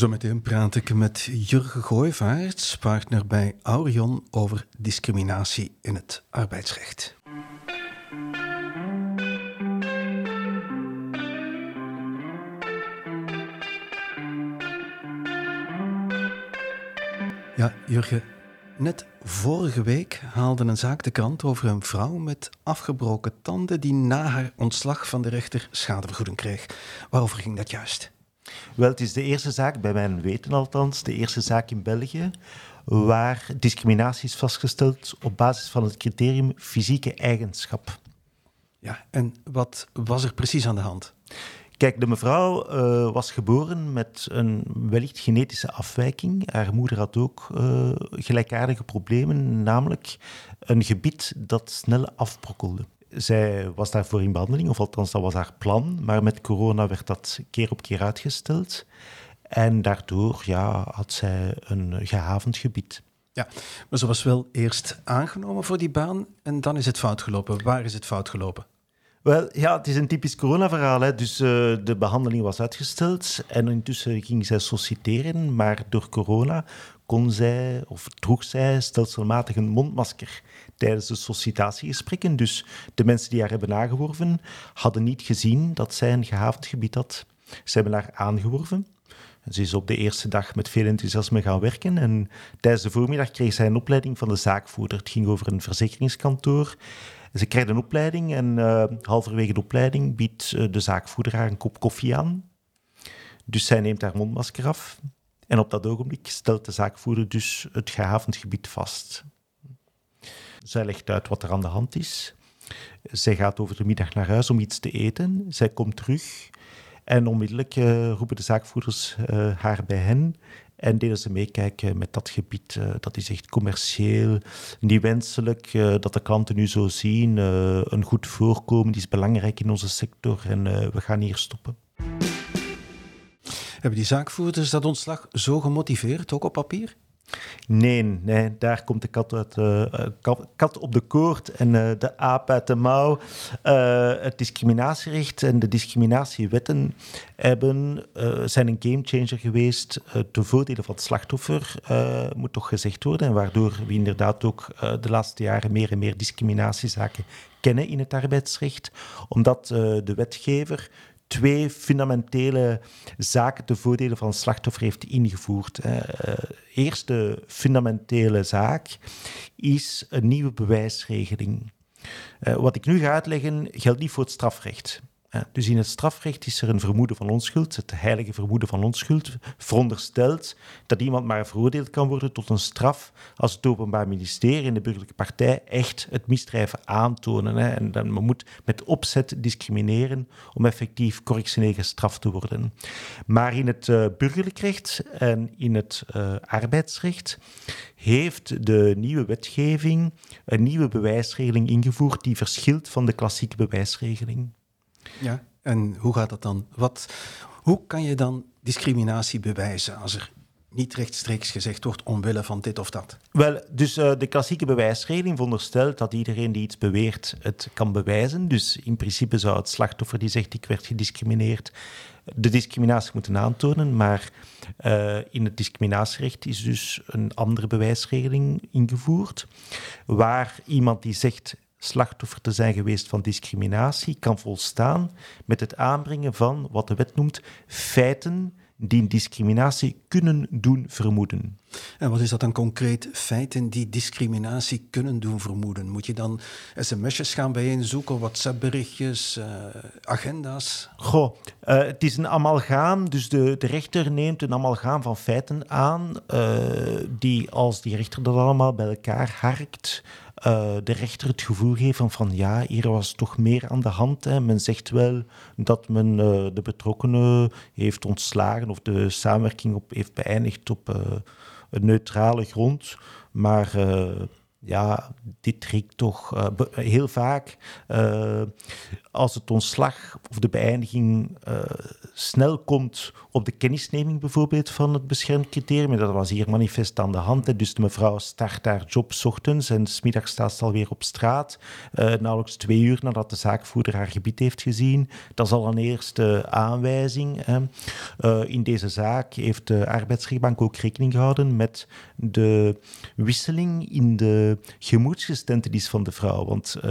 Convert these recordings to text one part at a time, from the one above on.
Zometeen praat ik met Jurgen Gooivaerts, partner bij Aurion, over discriminatie in het arbeidsrecht. Ja, Jurgen, net vorige week haalde een zaak de krant over een vrouw met afgebroken tanden die na haar ontslag van de rechter schadevergoeding kreeg. Waarover ging dat juist? Wel, het is de eerste zaak, bij mijn weten althans, de eerste zaak in België waar discriminatie is vastgesteld op basis van het criterium fysieke eigenschap. Ja, en wat was er precies aan de hand? Kijk, de mevrouw uh, was geboren met een wellicht genetische afwijking. Haar moeder had ook uh, gelijkaardige problemen, namelijk een gebied dat snel afbrokkelde. Zij was daarvoor in behandeling, of althans dat was haar plan, maar met corona werd dat keer op keer uitgesteld. En daardoor ja, had zij een gehavend gebied. Ja, maar ze was wel eerst aangenomen voor die baan en dan is het fout gelopen. Waar is het fout gelopen? Wel, ja, het is een typisch coronaverhaal. Dus uh, de behandeling was uitgesteld en intussen ging zij solliciteren, maar door corona kon zij of droeg zij stelselmatig een mondmasker tijdens de sollicitatiegesprekken. Dus de mensen die haar hebben aangeworven hadden niet gezien dat zij een gehavend gebied had. Ze hebben haar aangeworven. Ze is op de eerste dag met veel enthousiasme gaan werken en tijdens de voormiddag kreeg zij een opleiding van de zaakvoerder. Het ging over een verzekeringskantoor. Ze krijgt een opleiding en uh, halverwege de opleiding biedt uh, de zaakvoerder haar een kop koffie aan. Dus zij neemt haar mondmasker af. En op dat ogenblik stelt de zaakvoerder dus het gehavend gebied vast. Zij legt uit wat er aan de hand is. Zij gaat over de middag naar huis om iets te eten. Zij komt terug en onmiddellijk uh, roepen de zaakvoerders uh, haar bij hen en deden ze meekijken met dat gebied. Uh, dat is echt commercieel, niet wenselijk. dat de klanten nu zo zien. een goed voorkomen is belangrijk in onze sector en we gaan hier stoppen. Hebben die zaakvoerders dat ontslag zo gemotiveerd, ook op papier? Nee, nee, daar komt de kat, uit, uh, kat op de koord en uh, de aap uit de mouw. Het discriminatierecht en de discriminatiewetten hebben, zijn een gamechanger geweest ten voordele van het slachtoffer, moet toch gezegd worden. En waardoor we inderdaad ook de laatste jaren meer en meer discriminatiezaken kennen in het arbeidsrecht. Omdat de wetgever twee fundamentele zaken ten voordele van het slachtoffer heeft ingevoerd. Uh, eerste fundamentele zaak is een nieuwe bewijsregeling. Uh, wat ik nu ga uitleggen geldt niet voor het strafrecht dus in het strafrecht is er een vermoeden van onschuld, het heilige vermoeden van onschuld, veronderstelt dat iemand maar veroordeeld kan worden tot een straf als het Openbaar Ministerie en de burgerlijke partij echt het misdrijven aantonen. En dan men moet met opzet discrimineren om effectief correctioneel gestraft te worden. Maar in het uh, burgerlijk recht en in het uh, arbeidsrecht heeft de nieuwe wetgeving een nieuwe bewijsregeling ingevoerd die verschilt van de klassieke bewijsregeling. Ja, en hoe gaat dat dan? Wat, hoe kan je dan discriminatie bewijzen als er niet rechtstreeks gezegd wordt omwille van dit of dat? Wel, dus uh, de klassieke bewijsregeling veronderstelt dat iedereen die iets beweert het kan bewijzen. Dus in principe zou het slachtoffer die zegt ik werd gediscrimineerd de discriminatie moeten aantonen, maar uh, in het discriminatierecht is dus een andere bewijsregeling ingevoerd, waar iemand die zegt slachtoffer te zijn geweest van discriminatie kan volstaan met het aanbrengen van wat de wet noemt feiten die discriminatie kunnen doen vermoeden. En wat is dat dan concreet? Feiten die discriminatie kunnen doen vermoeden? Moet je dan sms'jes gaan bijeenzoeken, WhatsApp-berichtjes, uh, agenda's? Goh, uh, het is een amalgaam, dus de, de rechter neemt een amalgaam van feiten aan, uh, die als die rechter dat allemaal bij elkaar harkt, de rechter het gevoel geeft van, van ja, hier was toch meer aan de hand. Hè. Men zegt wel dat men de betrokkenen heeft ontslagen of de samenwerking op, heeft beëindigd op een neutrale grond. Maar ja, dit trekt toch uh, heel vaak uh, als het ontslag of de beëindiging uh, snel komt op de kennisneming bijvoorbeeld van het beschermd criterium. Dat was hier manifest aan de hand. Dus de mevrouw start haar job ochtends en smiddags staat ze alweer op straat. nauwelijks twee uur nadat de zaakvoerder haar gebied heeft gezien. Dat is al een eerste aanwijzing. Hè. in deze zaak heeft de arbeidsrechtbank ook rekening gehouden met de wisseling in de gemoedsgesteldheid van de vrouw. Want uh,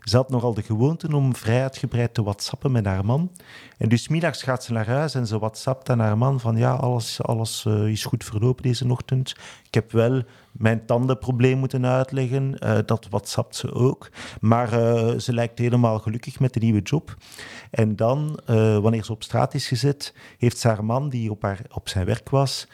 ze had nogal de gewoonte om vrij uitgebreid te whatsappen met haar man. En dus middags gaat ze naar huis en ze whatsappt aan haar man van ja, alles, alles uh, is goed verlopen deze ochtend. Ik heb wel mijn tandenprobleem moeten uitleggen. Uh, dat whatsappt ze ook. Maar ze lijkt helemaal gelukkig met de nieuwe job. En dan, wanneer ze op straat is gezet, heeft ze haar man, die op, haar, op zijn werk was,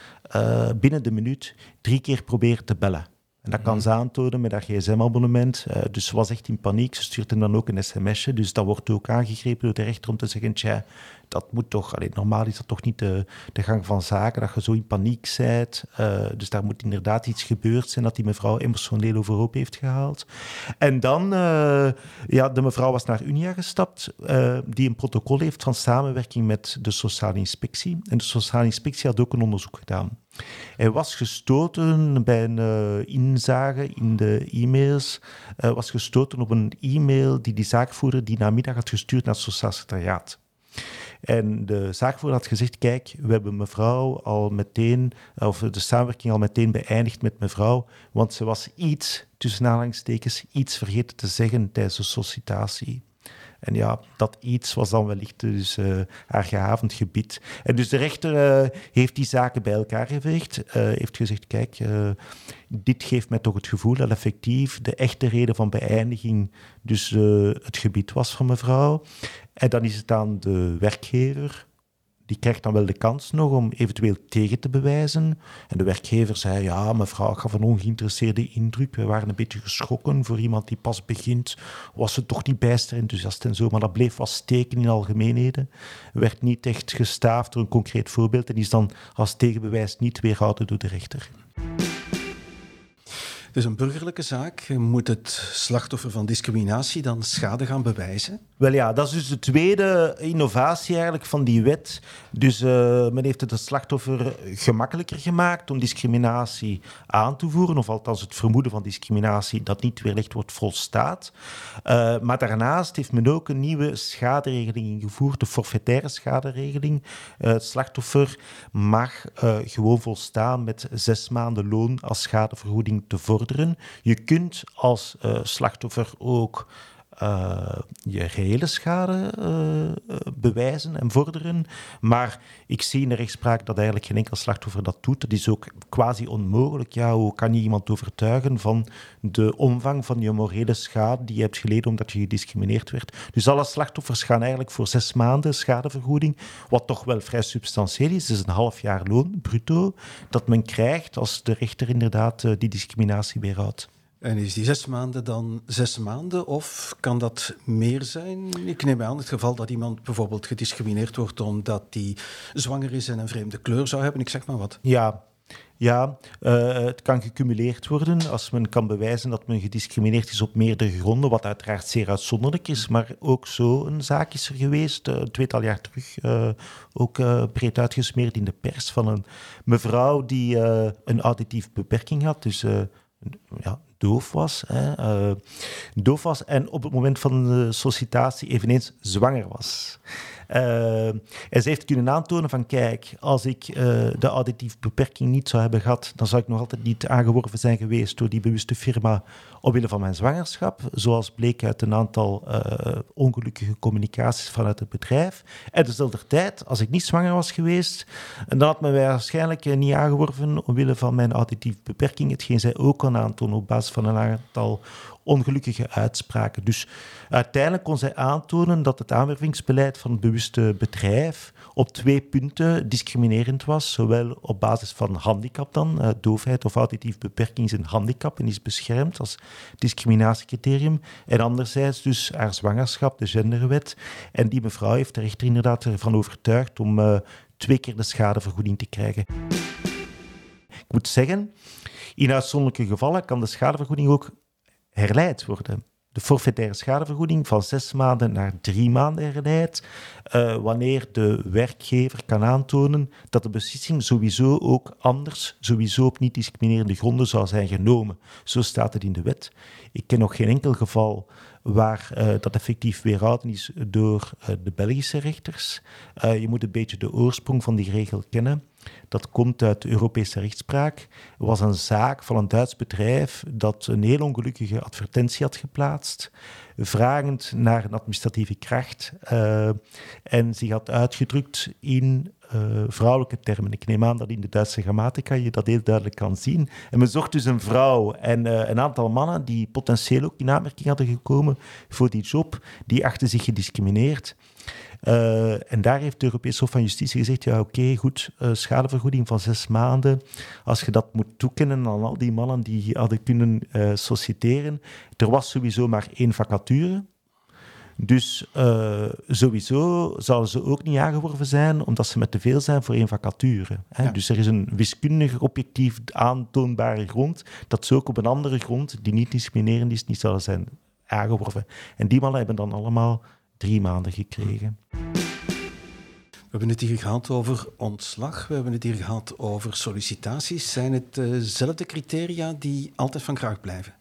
binnen de minuut drie keer proberen te bellen. En dat kan mhm. ze aantonen met dat gsm-abonnement. Uh, dus ze was echt in paniek. Ze stuurt hem dan ook een sms'je. Dus dat wordt ook aangegrepen door de rechter om te zeggen... Tja, dat moet toch... Allee, normaal is dat toch niet de, gang van zaken, dat je zo in paniek bent. Uh, dus daar moet inderdaad iets gebeurd zijn dat die mevrouw emotioneel overhoop heeft gehaald. En dan... Uh, ja, de mevrouw was naar Unia gestapt, die een protocol heeft van samenwerking met de sociale inspectie. En de sociale inspectie had ook een onderzoek gedaan. Hij was gestoten bij een inzage in de e-mails, was gestoten op een e-mail die die zaakvoerder die namiddag had gestuurd naar het Sociaal Secretariaat. En de zaakvoerder had gezegd, kijk, we hebben mevrouw al meteen, of de samenwerking al meteen beëindigd met mevrouw, want ze was iets, tussen aanhalingstekens, iets vergeten te zeggen tijdens de sollicitatie. En ja, dat iets was dan wellicht dus, uh, haar gehavend gebied. En dus de rechter uh, heeft die zaken bij elkaar geveegd. Uh, heeft gezegd, kijk, dit geeft mij toch het gevoel dat effectief de echte reden van beëindiging dus het gebied was van mevrouw. En dan is het aan de werkgever die krijgt dan wel de kans nog om eventueel tegen te bewijzen. En de werkgever zei, ja, mevrouw gaf een ongeïnteresseerde indruk. We waren een beetje geschrokken voor iemand die pas begint. Was ze toch niet bijster enthousiast en zo, maar dat bleef wat steken in algemeenheden. Werd niet echt gestaafd door een concreet voorbeeld en is dan als tegenbewijs niet weerhouden door de rechter. Is een burgerlijke zaak. Moet het slachtoffer van discriminatie dan schade gaan bewijzen? Wel ja, dat is dus de tweede innovatie eigenlijk van die wet. Dus uh, men heeft het het slachtoffer gemakkelijker gemaakt om discriminatie aan te voeren, of althans het vermoeden van discriminatie dat niet weerlegd wordt volstaat. Uh, maar daarnaast heeft men ook een nieuwe schaderegeling ingevoerd, de forfaitaire schaderegeling. Uh, het slachtoffer mag gewoon volstaan met zes maanden loon als schadevergoeding te vorderen. Je kunt als uh, slachtoffer ook uh, je gehele schade uh, bewijzen en vorderen. Maar ik zie in de rechtspraak dat eigenlijk geen enkel slachtoffer dat doet. Dat is ook quasi onmogelijk. Ja, hoe kan je iemand overtuigen van de omvang van je morele schade die je hebt geleden omdat je gediscrimineerd werd? Dus alle slachtoffers gaan eigenlijk voor zes maanden schadevergoeding, wat toch wel vrij substantieel is. Het is een half jaar loon, bruto, dat men krijgt als de rechter inderdaad die discriminatie weerhoudt. En is die zes maanden dan zes maanden of kan dat meer zijn? Ik neem aan het geval dat iemand bijvoorbeeld gediscrimineerd wordt omdat hij zwanger is en een vreemde kleur zou hebben, ik zeg maar wat. Ja, ja, uh, het kan gecumuleerd worden als men kan bewijzen dat men gediscrimineerd is op meerdere gronden, wat uiteraard zeer uitzonderlijk is. Maar ook zo een zaak is er geweest, uh, een tweetal jaar terug, uh, ook breed uitgesmeerd in de pers, van een mevrouw die een auditieve beperking had. Dus ja, doof was, hè, uh, doof was en op het moment van de sollicitatie eveneens zwanger was. Uh, en ze heeft kunnen aantonen van, kijk, als ik uh, de auditieve beperking niet zou hebben gehad, dan zou ik nog altijd niet aangeworven zijn geweest door die bewuste firma omwille van mijn zwangerschap, zoals bleek uit een aantal ongelukkige communicaties vanuit het bedrijf. En dezelfde tijd, als ik niet zwanger was geweest, dan had men mij waarschijnlijk niet aangeworven omwille van mijn auditieve beperking, hetgeen zij ook kan aantonen op basis van een aantal ongelukkige uitspraken. Dus uiteindelijk kon zij aantonen dat het aanwervingsbeleid van het bewuste bedrijf op twee punten discriminerend was. Zowel op basis van handicap dan, uh, doofheid of auditieve beperking is een handicap en is beschermd als discriminatiecriterium. En anderzijds dus haar zwangerschap, de genderwet. En die mevrouw heeft de rechter inderdaad ervan overtuigd om uh, twee keer de schadevergoeding te krijgen. Ik moet zeggen, in uitzonderlijke gevallen kan de schadevergoeding ook herleid worden de forfaitaire schadevergoeding van zes maanden naar drie maanden herleid, uh, wanneer de werkgever kan aantonen dat de beslissing sowieso ook anders, sowieso op niet discriminerende gronden zou zijn genomen. Zo staat het in de wet. Ik ken nog geen enkel geval waar uh, dat effectief weerhouden is door uh, de Belgische rechters. je moet een beetje de oorsprong van die regel kennen. Dat komt uit de Europese rechtspraak. Was een zaak van een Duits bedrijf dat een heel ongelukkige advertentie had geplaatst, vragend naar een administratieve kracht. En zich had uitgedrukt in uh, vrouwelijke termen. Ik neem aan dat in de Duitse grammatica je dat heel duidelijk kan zien. En men zocht dus een vrouw en uh, een aantal mannen die potentieel ook in aanmerking hadden gekomen voor die job, die achten zich gediscrimineerd. Uh, en daar heeft de Europese Hof van Justitie gezegd, ja oké, goed, schadevergoeding van zes maanden. Als je dat moet toekennen aan al die mannen die hadden kunnen uh. Er was sowieso maar één vacature. Dus sowieso zouden ze ook niet aangeworven zijn, omdat ze met te veel zijn voor één vacature. Hè? Ja. Dus er is een wiskundig objectief aantoonbare grond dat ze ook op een andere grond, die niet discriminerend is, niet zouden zijn aangeworven. En die mannen hebben dan allemaal drie maanden gekregen. We hebben het hier gehad over ontslag, we hebben het hier gehad over sollicitaties. Zijn het dezelfde criteria die altijd van kracht blijven?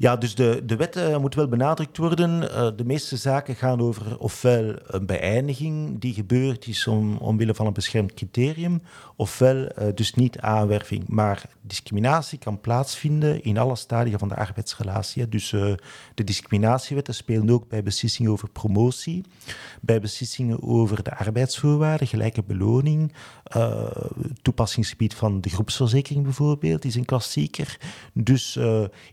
Ja, dus de, de wet uh, moet wel benadrukt worden. Uh, de meeste zaken gaan over ofwel een beëindiging die gebeurd is om, omwille van een beschermd criterium, ofwel uh, dus niet aanwerving. Maar discriminatie kan plaatsvinden in alle stadia van de arbeidsrelatie. Dus de discriminatiewetten spelen ook bij beslissingen over promotie, bij beslissingen over de arbeidsvoorwaarden, gelijke beloning, toepassingsgebied van de groepsverzekering bijvoorbeeld, is een klassieker. Dus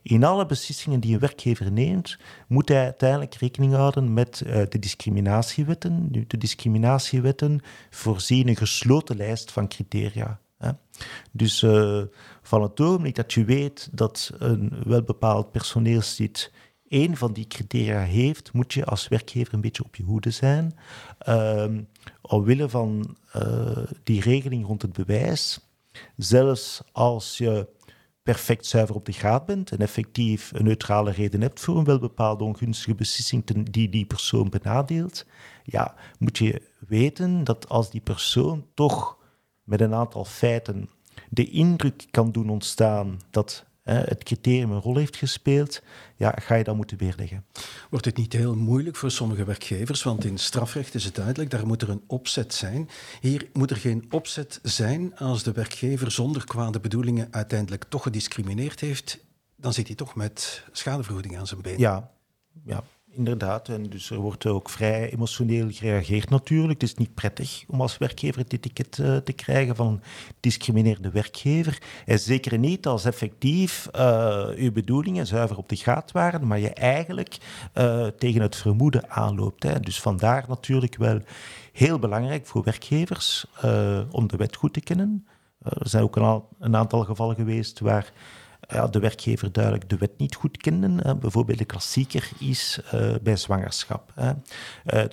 in alle beslissingen die een werkgever neemt, moet hij uiteindelijk rekening houden met uh, de discriminatiewetten. Nu, de discriminatiewetten voorzien een gesloten lijst van criteria. Hè. Dus uh, van het ogenblik dat je weet dat een welbepaald personeelslid één van die criteria heeft, moet je als werkgever een beetje op je hoede zijn. Uh, omwille van uh, die regeling rond het bewijs, zelfs als je perfect zuiver op de graad bent en effectief een neutrale reden hebt voor een wel bepaalde ongunstige beslissing die die persoon benadeelt, ja, moet je weten dat als die persoon toch met een aantal feiten de indruk kan doen ontstaan dat het criterium een rol heeft gespeeld, ja, ga je dat moeten weerleggen. Wordt het niet heel moeilijk voor sommige werkgevers? Want in strafrecht is het duidelijk, daar moet er een opzet zijn. Hier moet er geen opzet zijn als de werkgever zonder kwade bedoelingen uiteindelijk toch gediscrimineerd heeft. Dan zit hij toch met schadevergoeding aan zijn been. Ja, ja inderdaad. En dus er wordt ook vrij emotioneel gereageerd natuurlijk. Het is niet prettig om als werkgever het etiket uh, te krijgen van discrimineerde werkgever. En zeker niet als effectief uh, uw bedoelingen zuiver op de graad waren, maar je eigenlijk uh, tegen het vermoeden aanloopt. Hè. Dus vandaar natuurlijk wel heel belangrijk voor werkgevers om de wet goed te kennen. er zijn ook een, een aantal gevallen geweest waar ja, de werkgever duidelijk de wet niet goed kenden. Hè. Bijvoorbeeld de klassieker is uh, bij zwangerschap. Hè. Uh,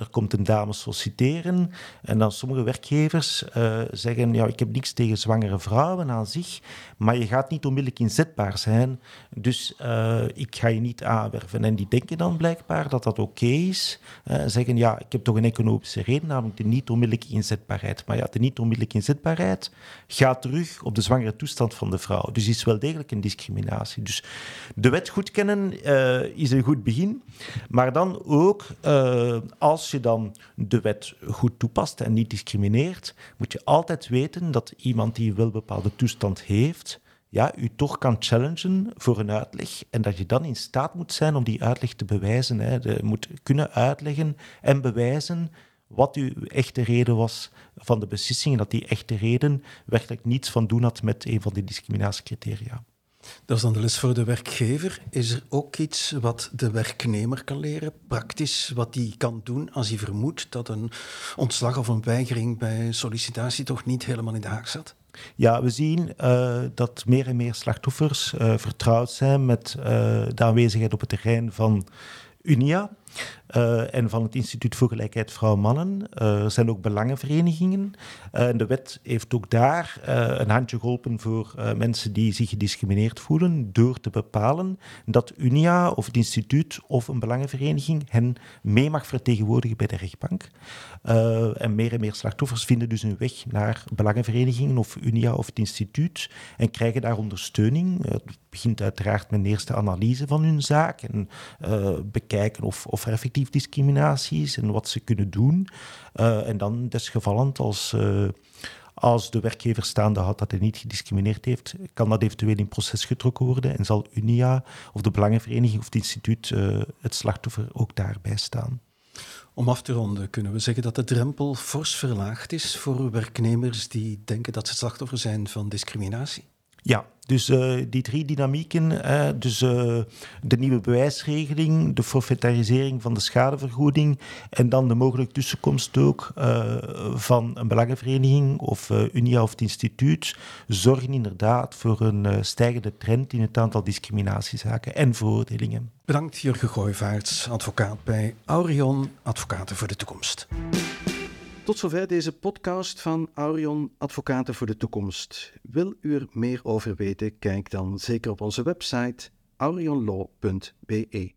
er komt een dame solliciteren en dan sommige werkgevers uh, zeggen, ja, ik heb niks tegen zwangere vrouwen aan zich, maar je gaat niet onmiddellijk inzetbaar zijn, dus ik ga je niet aanwerven. En die denken dan blijkbaar dat dat oké okay is. zeggen, ja, ik heb toch een economische reden, namelijk de niet onmiddellijke inzetbaarheid. Maar ja, de niet onmiddellijke inzetbaarheid gaat terug op de zwangere toestand van de vrouw. Dus is wel degelijk een discriminatie. Dus de wet goed kennen uh, is een goed begin. Maar dan ook, uh, als je dan de wet goed toepast en niet discrimineert, moet je altijd weten dat iemand die wel bepaalde toestand heeft, ja, u toch kan challengen voor een uitleg. En dat je dan in staat moet zijn om die uitleg te bewijzen. Hè. Je moet kunnen uitleggen en bewijzen wat uw echte reden was van de beslissing en dat die echte reden werkelijk niets van doen had met een van die discriminatiecriteria. Dat is dan de les voor de werkgever. Is er ook iets wat de werknemer kan leren, praktisch, wat hij kan doen als hij vermoedt dat een ontslag of een weigering bij sollicitatie toch niet helemaal in de haak zat? Ja, we zien uh, dat meer en meer slachtoffers uh, vertrouwd zijn met uh, de aanwezigheid op het terrein van Unia. uh, en van het Instituut voor Gelijkheid Vrouw-Mannen. Uh, er zijn ook belangenverenigingen. Uh, en de wet heeft ook daar een handje geholpen voor mensen die zich gediscrimineerd voelen, door te bepalen dat Unia of het instituut of een belangenvereniging hen mee mag vertegenwoordigen bij de rechtbank. en meer en meer slachtoffers vinden dus hun weg naar belangenverenigingen of Unia of het instituut en krijgen daar ondersteuning. Begint uiteraard met een eerste analyse van hun zaak en bekijken of, of er effectief discriminaties en wat ze kunnen doen. Uh, en dan desgevallend als, uh, als de werkgever staande had dat hij niet gediscrimineerd heeft, kan dat eventueel in proces getrokken worden en zal Unia of de Belangenvereniging of het instituut het slachtoffer ook daarbij staan. Om af te ronden kunnen we zeggen dat de drempel fors verlaagd is voor werknemers die denken dat ze slachtoffer zijn van discriminatie? Ja, dus uh, die drie dynamieken, dus uh, de nieuwe bewijsregeling, de forfaitarisering van de schadevergoeding en dan de mogelijke tussenkomst ook van een belangenvereniging of Unia of het instituut, zorgen inderdaad voor een stijgende trend in het aantal discriminatiezaken en veroordelingen. Bedankt Jurgen Gooivaarts, advocaat bij Aurion Advocaten voor de Toekomst. Tot zover deze podcast van Aurion Advocaten voor de Toekomst. Wil u er meer over weten? Kijk dan zeker op onze website aurionlaw.be.